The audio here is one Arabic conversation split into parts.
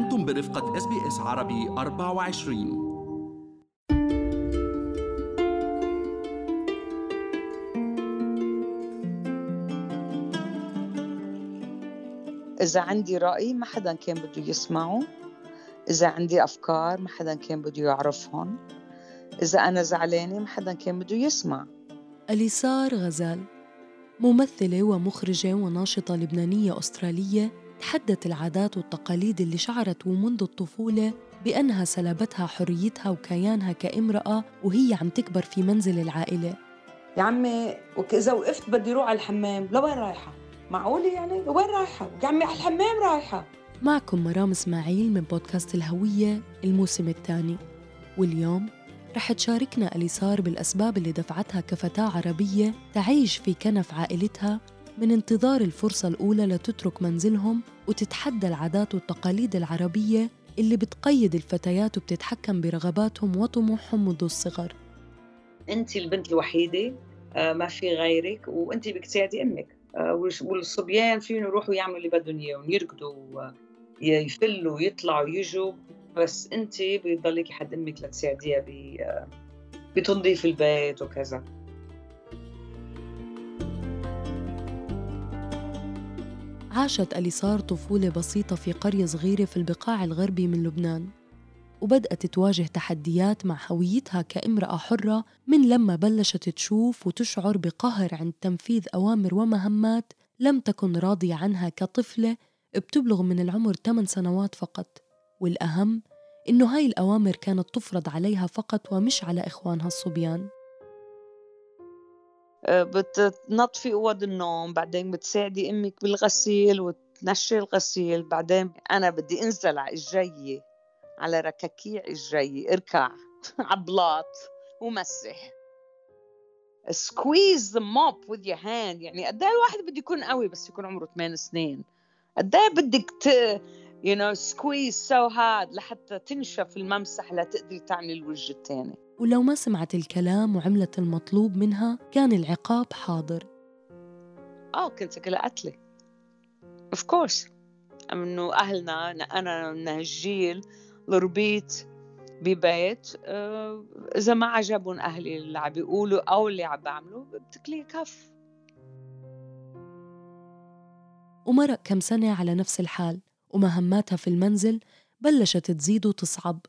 أنتم برفقة SBS عربي 24 إذا عندي رأي ما حدا كان بده يسمعه. إذا عندي أفكار ما حدا كان بده يعرفهم. إذا أنا زعلانة ما حدا كان بده يسمع. أليسار غزال ممثلة ومخرجة وناشطة لبنانية أسترالية تحدت العادات والتقاليد اللي شعرت ومنذ الطفولة بأنها سلبتها حريتها وكيانها كامرأة وهي عم تكبر في منزل العائلة يا عمي إذا وقفت بدي روح على الحمام لوين رايحة؟ معقولة يعني؟ لوين رايحة؟ يا عمي على الحمام رايحة معكم مرام إسماعيل من بودكاست الهوية الموسم الثاني واليوم رح تشاركنا أليسار بالأسباب اللي دفعتها كفتاة عربية تعيش في كنف عائلتها من انتظار الفرصة الأولى لتترك منزلهم وتتحدى العادات والتقاليد العربية اللي بتقيد الفتيات وبتتحكم برغباتهم وطموحهم منذ الصغر. أنت البنت الوحيدة آه، ما في غيرك وأنت بدك تساعدي أمك. آه، والصبيان فيهم يروحوا يعملوا اللي بدهم إياه يركضوا يفلوا ويطلعوا ويجوا. بس انت بيضلك حد أمك لتساعديها بتنظيف البيت وكذا. عاشت أليسار طفولة بسيطة في قرية صغيرة في البقاع الغربي من لبنان وبدأت تواجه تحديات مع هويتها كامرأة حرة من لما بلشت تشوف وتشعر بقهر عند تنفيذ أوامر ومهمات لم تكن راضية عنها كطفلة بتبلغ من العمر 8 سنوات فقط. والأهم إنه هاي الأوامر كانت تفرض عليها فقط ومش على إخوانها الصبيان. بتنظفي أوض النوم بعدين بتساعدي أمك بالغسيل وتنشي الغسيل بعدين أنا بدي أنزل على الجية على ركاكيع الجية أركع عبلاط ومسح. squeeze the mop with your hand. يعني قد إيه الواحد بده يكون قوي بس يكون عمره 8 سنين. قد إيه بدك ت you know squeeze so hard لحتى تنشف الممسح لتقدري تعملي الوجه الثاني ولو ما سمعت الكلام وعملت المطلوب منها كان العقاب حاضر. آه كنت كلها قتلة of course. إنه أهلنا أنا من هالجيل ربيت ببيت آه، إذا ما عجبهم أهلي اللي عم بيقولوا أو اللي عم بعمله بتكلي كف. ومرق كم سنة على نفس الحال ومهماتها في المنزل بلشت تزيد وتصعب.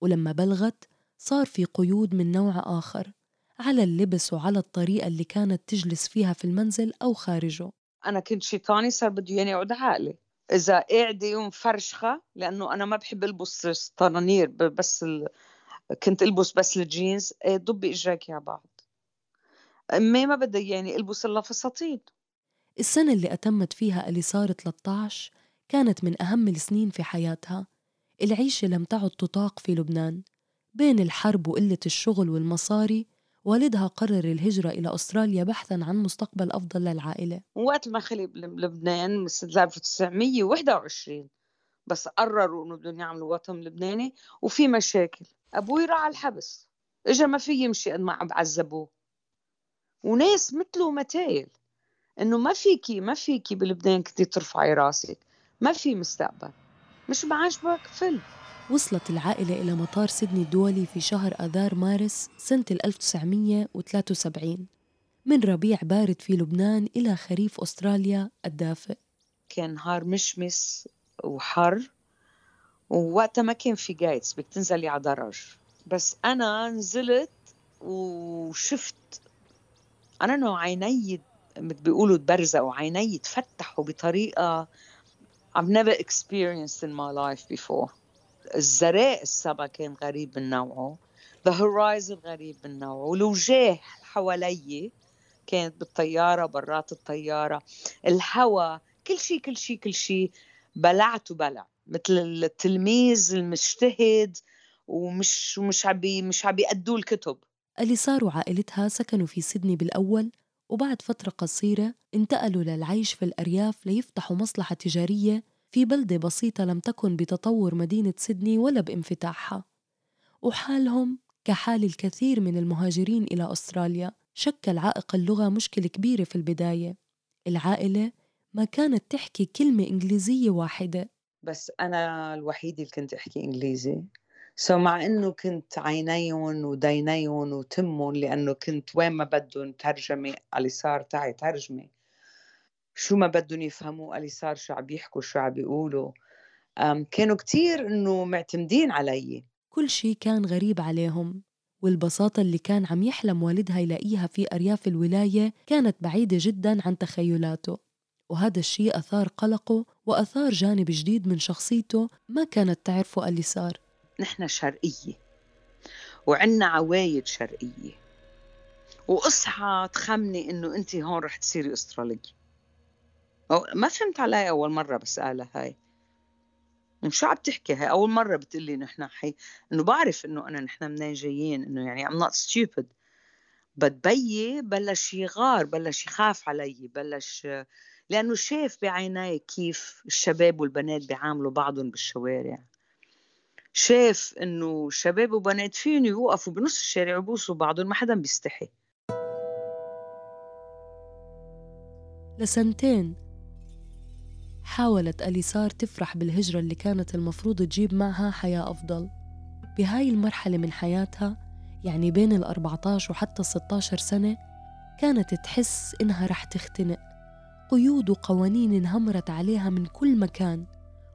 ولما بلغت صار في قيود من نوع آخر على اللبس وعلى الطريقة اللي كانت تجلس فيها في المنزل أو خارجه. أنا كنت شيطاني صار بده ياني أقعد عقلي. إذا قاعدة ومفرشخه لأنه أنا ما بحب ألبس طنانير بس ال... كنت ألبس بس الجينز إيه، ضبي إجريك على بعض. امي ما بدها يعني ألبس إلا فساتين السنة اللي أتمت فيها اليسار 13 كانت من أهم السنين في حياتها. العيشة لم تعد تطاق في لبنان. بين الحرب وقلة الشغل والمصاري والدها قرر الهجرة إلى أستراليا بحثا عن مستقبل أفضل للعائلة. وقت ما خلي بلبنان سنة 1921 بس قرروا إنه بدهم يعملوا وطن لبناني وفي مشاكل. أبوي راح على الحبس إجا ما في يمشي قد ما عم بعذبوه. وناس مثله متايل إنه ما فيكي ما فيكي بلبنان كنتي ترفعي راسك ما في مستقبل. مش بعجبك فل. وصلت العائلة إلى مطار سيدني الدولي في شهر آذار مارس سنة 1973 من ربيع بارد في لبنان إلى خريف أستراليا الدافئ. كان نهار مشمس وحر ووقتها ما كان في جايتس بدك تنزلي على درج بس أنا نزلت وشفت أنا you know عيني بيقولوا تبرزقوا عيني تفتحوا بطريقة I've never experienced in my life before. الزراق السما كان غريب من نوعه. the horizon غريب من نوعه. والوجاه حوالي كانت بالطيارة برات الطيارة. الهواء كل شيء كل شيء كل شيء بلعت وبلع. مثل التلميذ المجتهد ومش مش عم مش عم بيأدوا الكتب. اللي صاروا عائلتها سكنوا في سيدني بالأول وبعد فترة قصيرة انتقلوا للعيش في الأرياف ليفتحوا مصلحة تجارية في بلدة بسيطة لم تكن بتطور مدينة سيدني ولا بانفتاحها. وحالهم كحال الكثير من المهاجرين إلى أستراليا شكل عائق اللغة مشكلة كبيرة في البداية. العائلة ما كانت تحكي كلمة إنجليزية واحدة. بس أنا الوحيدة اللي كنت أحكي إنجليزي. سو مع إنه كنت عينيهم ودينيهم وتمهم لأنه كنت وين ما بدهم ترجمة اللي صار تعي ترجمة. شو ما بدهم يفهموا اللي صار شو عم يحكوا شو عم بيقولوا كانوا كتير إنه معتمدين علي. كل شيء كان غريب عليهم والبساطة اللي كان عم يحلم والدها يلاقيها في أرياف الولاية كانت بعيدة جدا عن تخيلاته. وهذا الشيء أثار قلقه وأثار جانب جديد من شخصيته ما كانت تعرفه اللي صار نحن شرقية وعنا عوايد شرقية. وأصحى تخمني إنه انت هون رح تصيري ما فهمت علي أول مرة بس قالها هاي شو عم تحكي هاي؟ أول مرة بتقلي نحن حي إنه بعرف إنه أنا نحن منين جايين إنه يعني I'm not stupid. بتبيي بلش يغار بلش يخاف علي بلش لأنه شاف بعيني كيف الشباب والبنات بيعاملوا بعضهم بالشوارع. شاف إنه شباب وبنات فيهم يوقفوا؟ بنص الشارع ويبوسوا بعضهم ما حدا بيستحي. لسنتين حاولت أليسار تفرح بالهجرة اللي كانت المفروض تجيب معها حياة أفضل. بهاي المرحلة من حياتها يعني بين ال 14 وحتى ال 16 سنة كانت تحس إنها رح تختنق. قيود وقوانين انهمرت عليها من كل مكان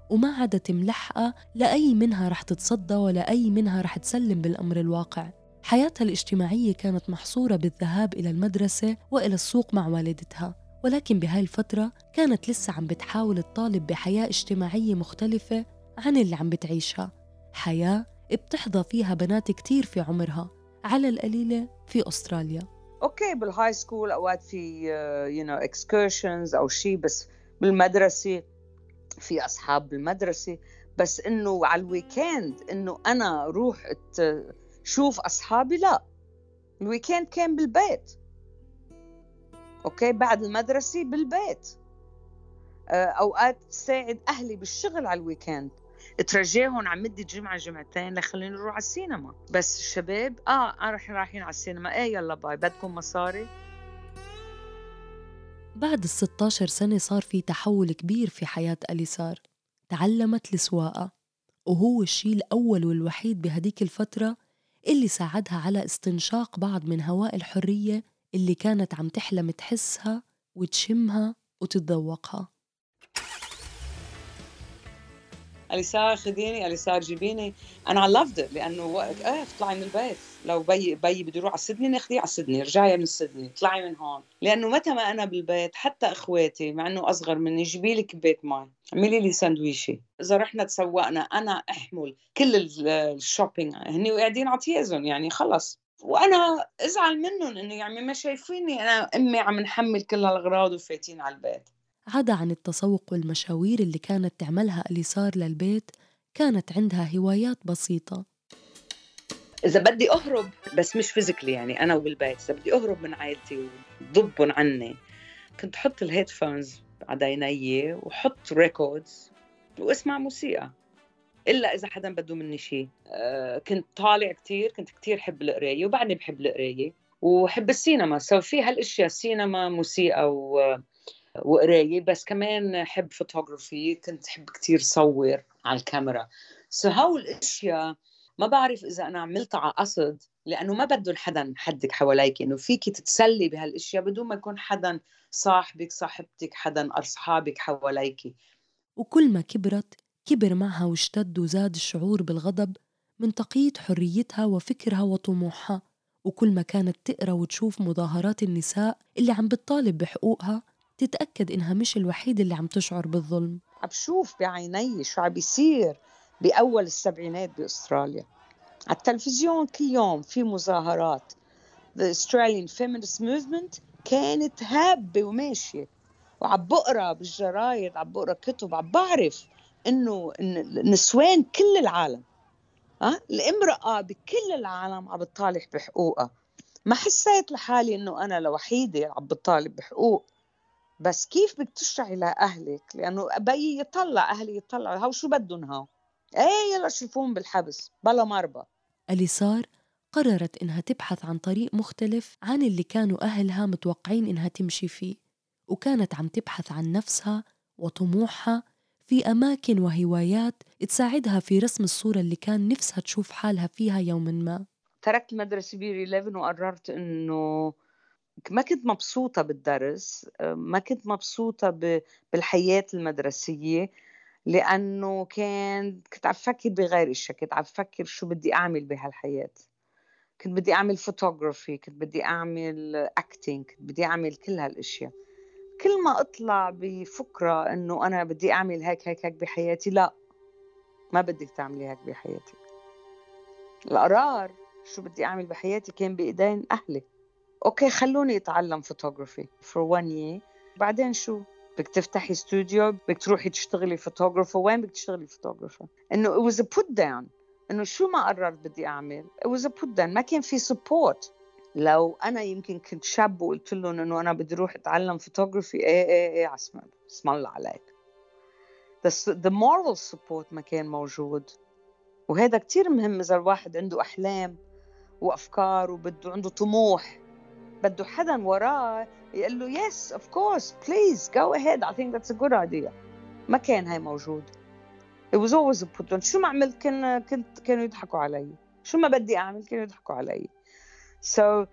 وما عادت ملحقة لأي منها رح تتصدى ولا أي منها رح تسلم بالأمر الواقع. حياتها الاجتماعية كانت محصورة بالذهاب إلى المدرسة وإلى السوق مع والدتها. ولكن بهاي الفترة كانت لسه عم بتحاول تطالب بحياة اجتماعية مختلفة عن اللي عم بتعيشها. حياة بتحظى فيها بنات كتير في عمرها على القليلة في أستراليا. okay بال high school أوقات في you know excursions أو شيء بس بالمدرسة في أصحاب بالمدرسة. بس إنه على ال weekend إنه أنا روح شوف أصحابي لا. ال weekend كان بالبيت. okay بعد المدرسة بالبيت. آه، أوقات تساعد أهلي بالشغل على ال weekend. ترجيهم على مدة جمعة جمعتين لخلينا نروح على السينما. بس الشباب آه رح رايحين على السينما. إيه يلا bye. بدكم مصاري. بعد ال 16 سنة صار في تحول كبير في حياة أليسار. تعلمت السواقة وهو الشيء الأول والوحيد بهديك الفترة اللي ساعدها على استنشاق بعض من هواء الحرية اللي كانت عم تحلم تحسها وتشمها وتتذوقها. اليسار خذيني اليسار جيبيني أنا loved it لأنه وقت إيه اطلعي من البيت. لو بيي بده يروح على سيدني ناخذيه على سيدني. رجعي من سيدني. طلعي من هون. لأنه متى ما أنا بالبيت حتى إخواتي مع إنه أصغر مني جيبي لي كبايه مي اعملي لي ساندويشي. إذا رحنا تسوقنا أنا أحمل كل ال shopping. هني قاعدين عطيازهم يعني خلص. وأنا أزعل منهم إنه يعني ما شايفيني أنا أمي عم نحمل كل هالأغراض وفايتين على البيت. عدا عن التسوق والمشاوير اللي كانت تعملها أليسار للبيت كانت عندها هوايات بسيطة. إذا بدي أهرب بس مش physically يعني أنا وبالبيت. إذا بدي أهرب من عائلتي وضبهم عني كنت حط ال headphones على دينيي وحط records وأسمع موسيقى. إلا إذا حدا بده مني شيء. أه كنت طالع كثير كنت كثير حب القراية وبعدني بحب القراية وحب السينما. so في هالأشياء سينما موسيقى و وقراية بس كمان حب فوتوغرافي كنت حب كثير صور على الكاميرا. so هول الأشياء ما بعرف إذا أنا عملتها على قصد لأنه ما بدهم حدا حدك حواليك. إنه فيك تتسلي بهالأشياء بدون ما يكون حدا صاحبك صاحبتك حدا أصحابك حواليك وكل ما كبرت كبر معها واشتد وزاد الشعور بالغضب من تقييد حريتها وفكرها وطموحها وكل ما كانت تقرأ وتشوف مظاهرات النساء اللي عم بتطالب بحقوقها تتأكد إنها مش الوحيدة اللي عم تشعر بالظلم. عم بشوف بعيني شو عم بيصير بأول السبعينات بأستراليا. على التلفزيون كل يوم في مظاهرات. The Australian Feminist Movement كانت هابة وماشية وعم بقرأ بالجرايد عم بقرأ كتب عم بعرف إنه نسوان كل العالم ها الإمرأة بكل العالم عم بتطالب بحقوقها. ما حسيت لحالي إنه أنا لوحيدة عم بطالب بحقوق. بس كيف بدك تشرحي لأهلك؟ لأنه بيي يطلع أهلي يطلعوا. هاو شو بدهم هاو إيه يلا شوفون بالحبس بلا مربى. أليسار قررت إنها تبحث عن طريق مختلف عن اللي كانوا أهلها متوقعين إنها تمشي فيه. وكانت عم تبحث عن نفسها وطموحها في أماكن وهوايات تساعدها في رسم الصورة اللي كان نفسها تشوف حالها فيها يوما ما. تركت المدرسة year 11 وقررت إنه ما كنت مبسوطة بالدرس ما كنت مبسوطة بالحياة المدرسية لأنه كان كنت عم بغير إشي كنت عم شو بدي أعمل بهالحياة. كنت بدي أعمل فوتوغرافي كنت بدي أعمل acting كنت بدي أعمل كل هالأشياء. كل ما أطلع بفكرة إنه أنا بدي أعمل هيك هيك هيك بحياتي لا ما بدك تعملي هيك بحياتك القرار شو بدي أعمل بحياتي كان بإيدين أهلي. okay خلوني أتعلم photography for one year. بعدين شو؟ بدك تفتحي استوديو بدك تروحي تشتغلي photographer وين بدك تشتغلي photographer إنه it was a put down. إنه شو ما قررت بدي أعمل؟ it was a put down. ما كان في support. لو أنا يمكن كنت شاب وقلت لهم إنه أنا بدي أروح أتعلم فوتوغرافي إيه إيه إيه عسم اسم الله عليك. بس the moral support ما كان موجود. وهذا كتير مهم إذا الواحد عنده أحلام وأفكار وبده عنده طموح. بده حدا وراه يقول له yes of course please go ahead I think that's a good idea. ما كان هاي موجود. It was always a put on. شو ما عملت كان كنت كانوا يضحكوا علي. شو ما بدي أعمل كانوا يضحكوا علي. So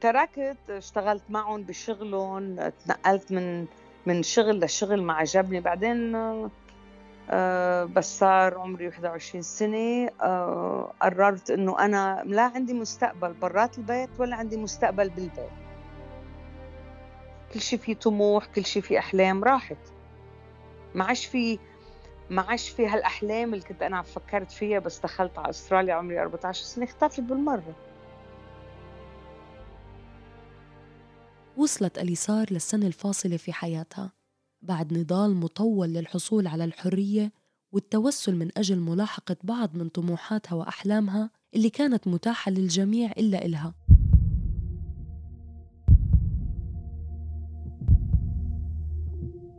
تركت اشتغلت معهم بشغلهم تنقلت من من شغل لشغل ما عجبني. بعدين أه بس صار عمري 21 سنة. أه قررت إنه أنا لا عندي مستقبل برات البيت ولا عندي مستقبل بالبيت. كل شيء فيه طموح كل شيء فيه أحلام راحت. ما عادش في ما عادش في هالأحلام اللي كنت أنا فكرت فيها بس دخلت على أستراليا عمري 14 سنة. اختفت بالمرة. وصلت أليسار للسنة الفاصلة في حياتها بعد نضال مطول للحصول على الحرية والتوسل من أجل ملاحقة بعض من طموحاتها وأحلامها اللي كانت متاحة للجميع إلا إلها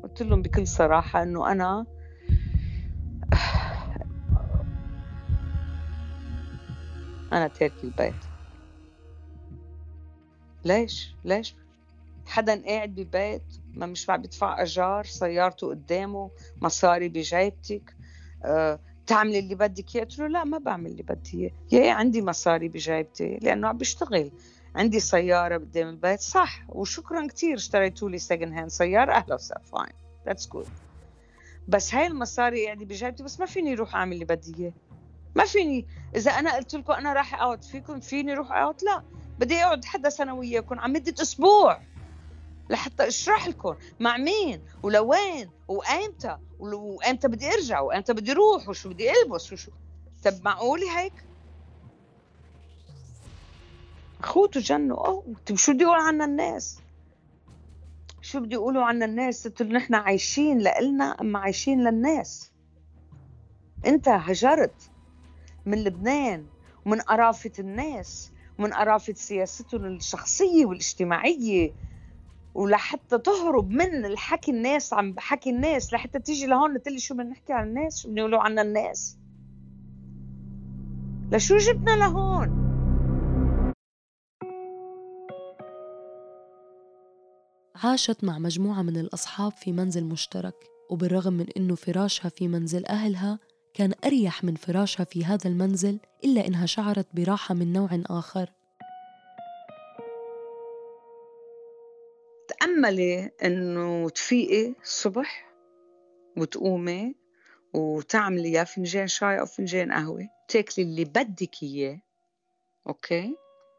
قلت لهم بكل صراحة إنه أنا أنا تارك البيت ليش؟ ليش؟ حدا قاعد ببيت ما مش عم بدفع أجار سيارته قدامه مصاري بجيبتك أه تعملي اللي بدك إياه؟ قلت له لا ما بعمل اللي بدي إياه. yeah عندي مصاري بجيبتي لأنه عم بشتغل عندي سيارة قدام البيت. صح وشكرا كثير اشتريتوا لي second hand سيارة. أهلا وسهلا fine that's good بس هاي المصاري قاعدة بجيبتي بس ما فيني أروح أعمل اللي بدي إياه. ما فيني. إذا أنا قلت لكم أنا راح أقعد فيكم فيني أروح أقعد؟ لا. بدي أقعد حدا سنة وياكم عم مدة أسبوع. لحتى اشرح لكم مع مين ولوين وايمتى وامتى بدي ارجع وامتى بدي أروح وشو بدي البس وشو طب معقولي هيك؟ اخوته جنوا أوه طب شو بدي أقول عنا الناس؟ شو بدي يقولوا عنا الناس؟ قلت نحن عايشين لإلنا أما عايشين للناس؟ أنت هجرت من لبنان ومن قرافة الناس ومن قرافة سياستهم الشخصية والاجتماعية. ولحتى تهرب من الحكي الناس عم بحكي الناس لحتى تيجي لهون تقول لي شو بدنا نحكي عن الناس؟ شو بنقولوا عنا الناس؟ لشو جبنا لهون؟ عاشت مع مجموعة من الأصحاب في منزل مشترك وبالرغم من أنه فراشها في منزل أهلها كان أريح من فراشها في هذا المنزل إلا إنها شعرت براحة من نوع آخر. تأملي إنه تفيقي الصبح وتقومي وتعملي يا فنجان شاي أو فنجان قهوة تاكلي اللي بدك إياه أوكي؟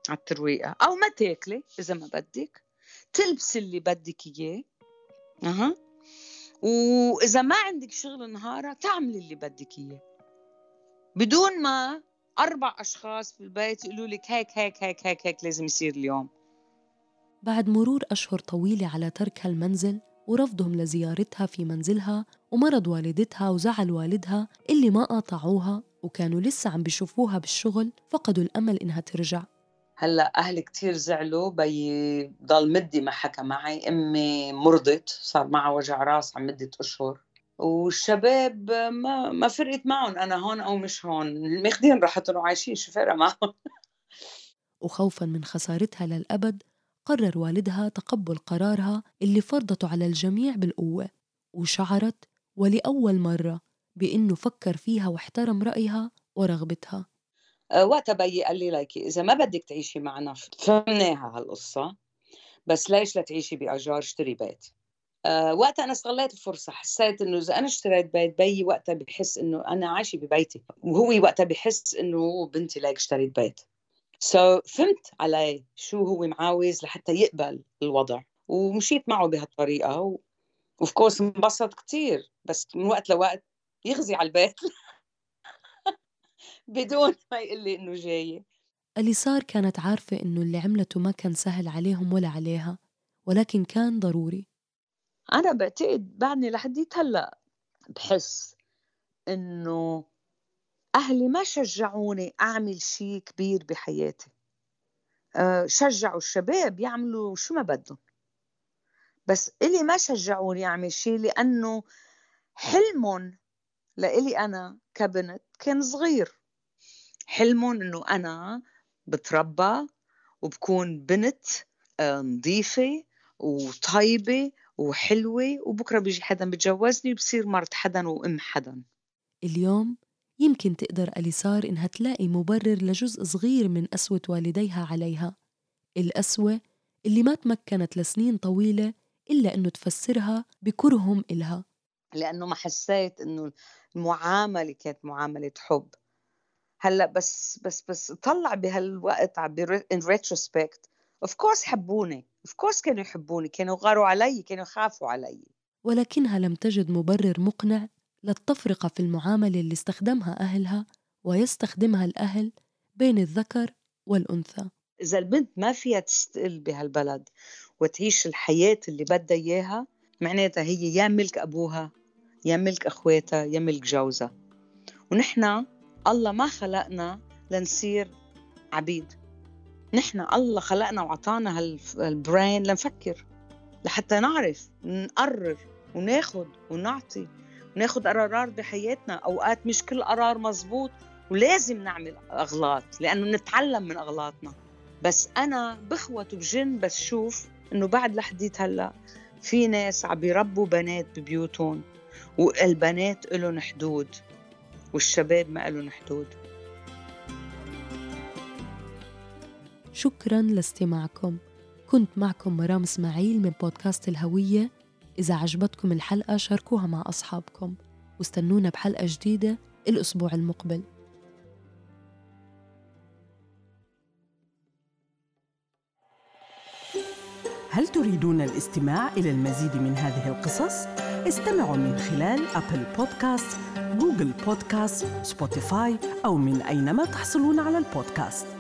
على الترويقة. أو ما تاكلي إذا ما بدك تلبسي اللي بدك إياه أها؟ وإذا ما عندك شغل نهارا تعملي اللي بدك إياه. بدون ما أربع أشخاص في البيت يقولوا لك هيك هيك هيك هيك هيك لازم يصير اليوم. بعد مرور أشهر طويلة على ترك هالمنزل ورفضهم لزيارتها في منزلها ومرض والدتها وزعل والدها اللي ما قاطعوها وكانوا لسه عم بيشوفوها بالشغل فقدوا الأمل إنها ترجع. هلا أهلي كثير زعلوا بي ضل مدي ما حكى معي. أمي مرضت صار معها وجع راس عم مدة أشهر. والشباب ما ما فرقت معهم أنا هون أو مش هون. ماخذين راحتهم وعايشين شو فرق معهم؟ وخوفا من خسارتها للأبد قرر والدها تقبل قرارها اللي فرضته على الجميع بالقوة وشعرت ولأول مرة بإنه فكر فيها واحترم رأيها ورغبتها. آه، وقتها بيي قال لي ليكي إذا ما بدك تعيشي معنا فهمناها هالقصة بس ليش لا تعيشي باجار اشتري بيت. أه وقتها أنا استغليت الفرصة حسيت إنه إذا أنا اشتريت بيت بيي وقتها بحس إنه أنا عايشة ببيتي وهو وقتها بحس إنه بنتي ليك اشتريت بيت. so so, فهمت عليه شو هو معاوز لحتى يقبل الوضع. ومشيت معه بهالطريقة و... of course انبسط كثير بس من وقت لوقت يغزي على البيت. بدون ما يقول لي إنه جاية اليسار كانت عارفة إنه اللي عملته ما كان سهل عليهم ولا عليها ولكن كان ضروري. أنا بعتقد بعدني لحديت هلأ بحس إنه أهلي ما شجعوني أعمل شيء كبير بحياتي. أه شجعوا الشباب يعملوا شو ما بدهم. بس إلي ما شجعوني أعمل شيء لأنه حلمهم لإلي أنا كبنت كان صغير. حلمهم إنه أنا بتربى وبكون بنت آه، نظيفة وطيبة وحلوة وبكرة بيجي حدا بتجوزني وبصير مرت حدا وأم حدا. اليوم يمكن تقدر أليسار إنها تلاقي مبرر لجزء صغير من قسوة والديها عليها. القسوة اللي ما تمكنت لسنين طويلة إلا إنه تفسرها بكرهم إلها. لأنه ما حسيت إنه المعاملة كانت معاملة حب. هلأ بس بس بس طلع بهالوقت in retrospect of course حبوني of course كانوا يحبوني كانوا يغاروا علي كانوا يخافوا علي. ولكنها لم تجد مبرر مقنع للتفرقة في المعاملة اللي استخدمها أهلها ويستخدمها الأهل بين الذكر والأنثى. إذا البنت ما فيها تستقل بهالبلد وتعيش الحياة اللي بدها إياها معناتها هي يا ملك أبوها يا ملك أخواتها يا ملك جوزها. ونحن الله ما خلقنا لنصير عبيد. نحن الله خلقنا وعطانا هالبرين لنفكر لحتى نعرف نقرر وناخد ونعطي. وناخد قرارات بحياتنا. أوقات مش كل قرار مزبوط ولازم نعمل أغلاط لأنه نتعلم من أغلاطنا. بس أنا بخوت وبجن بس شوف إنه بعد لحديت هلأ في ناس عم بيربوا بنات ببيوتهم والبنات لهم حدود والشباب ما لهم حدود. شكرا لاستماعكم. كنت معكم مرام إسماعيل من بودكاست الهوية. إذا عجبتكم الحلقة شاركوها مع أصحابكم واستنونا بحلقة جديدة الأسبوع المقبل هل تريدون الاستماع إلى المزيد من هذه القصص؟ استمعوا من خلال Apple Podcast، Google Podcast، Spotify أو من أينما تحصلون على البودكاست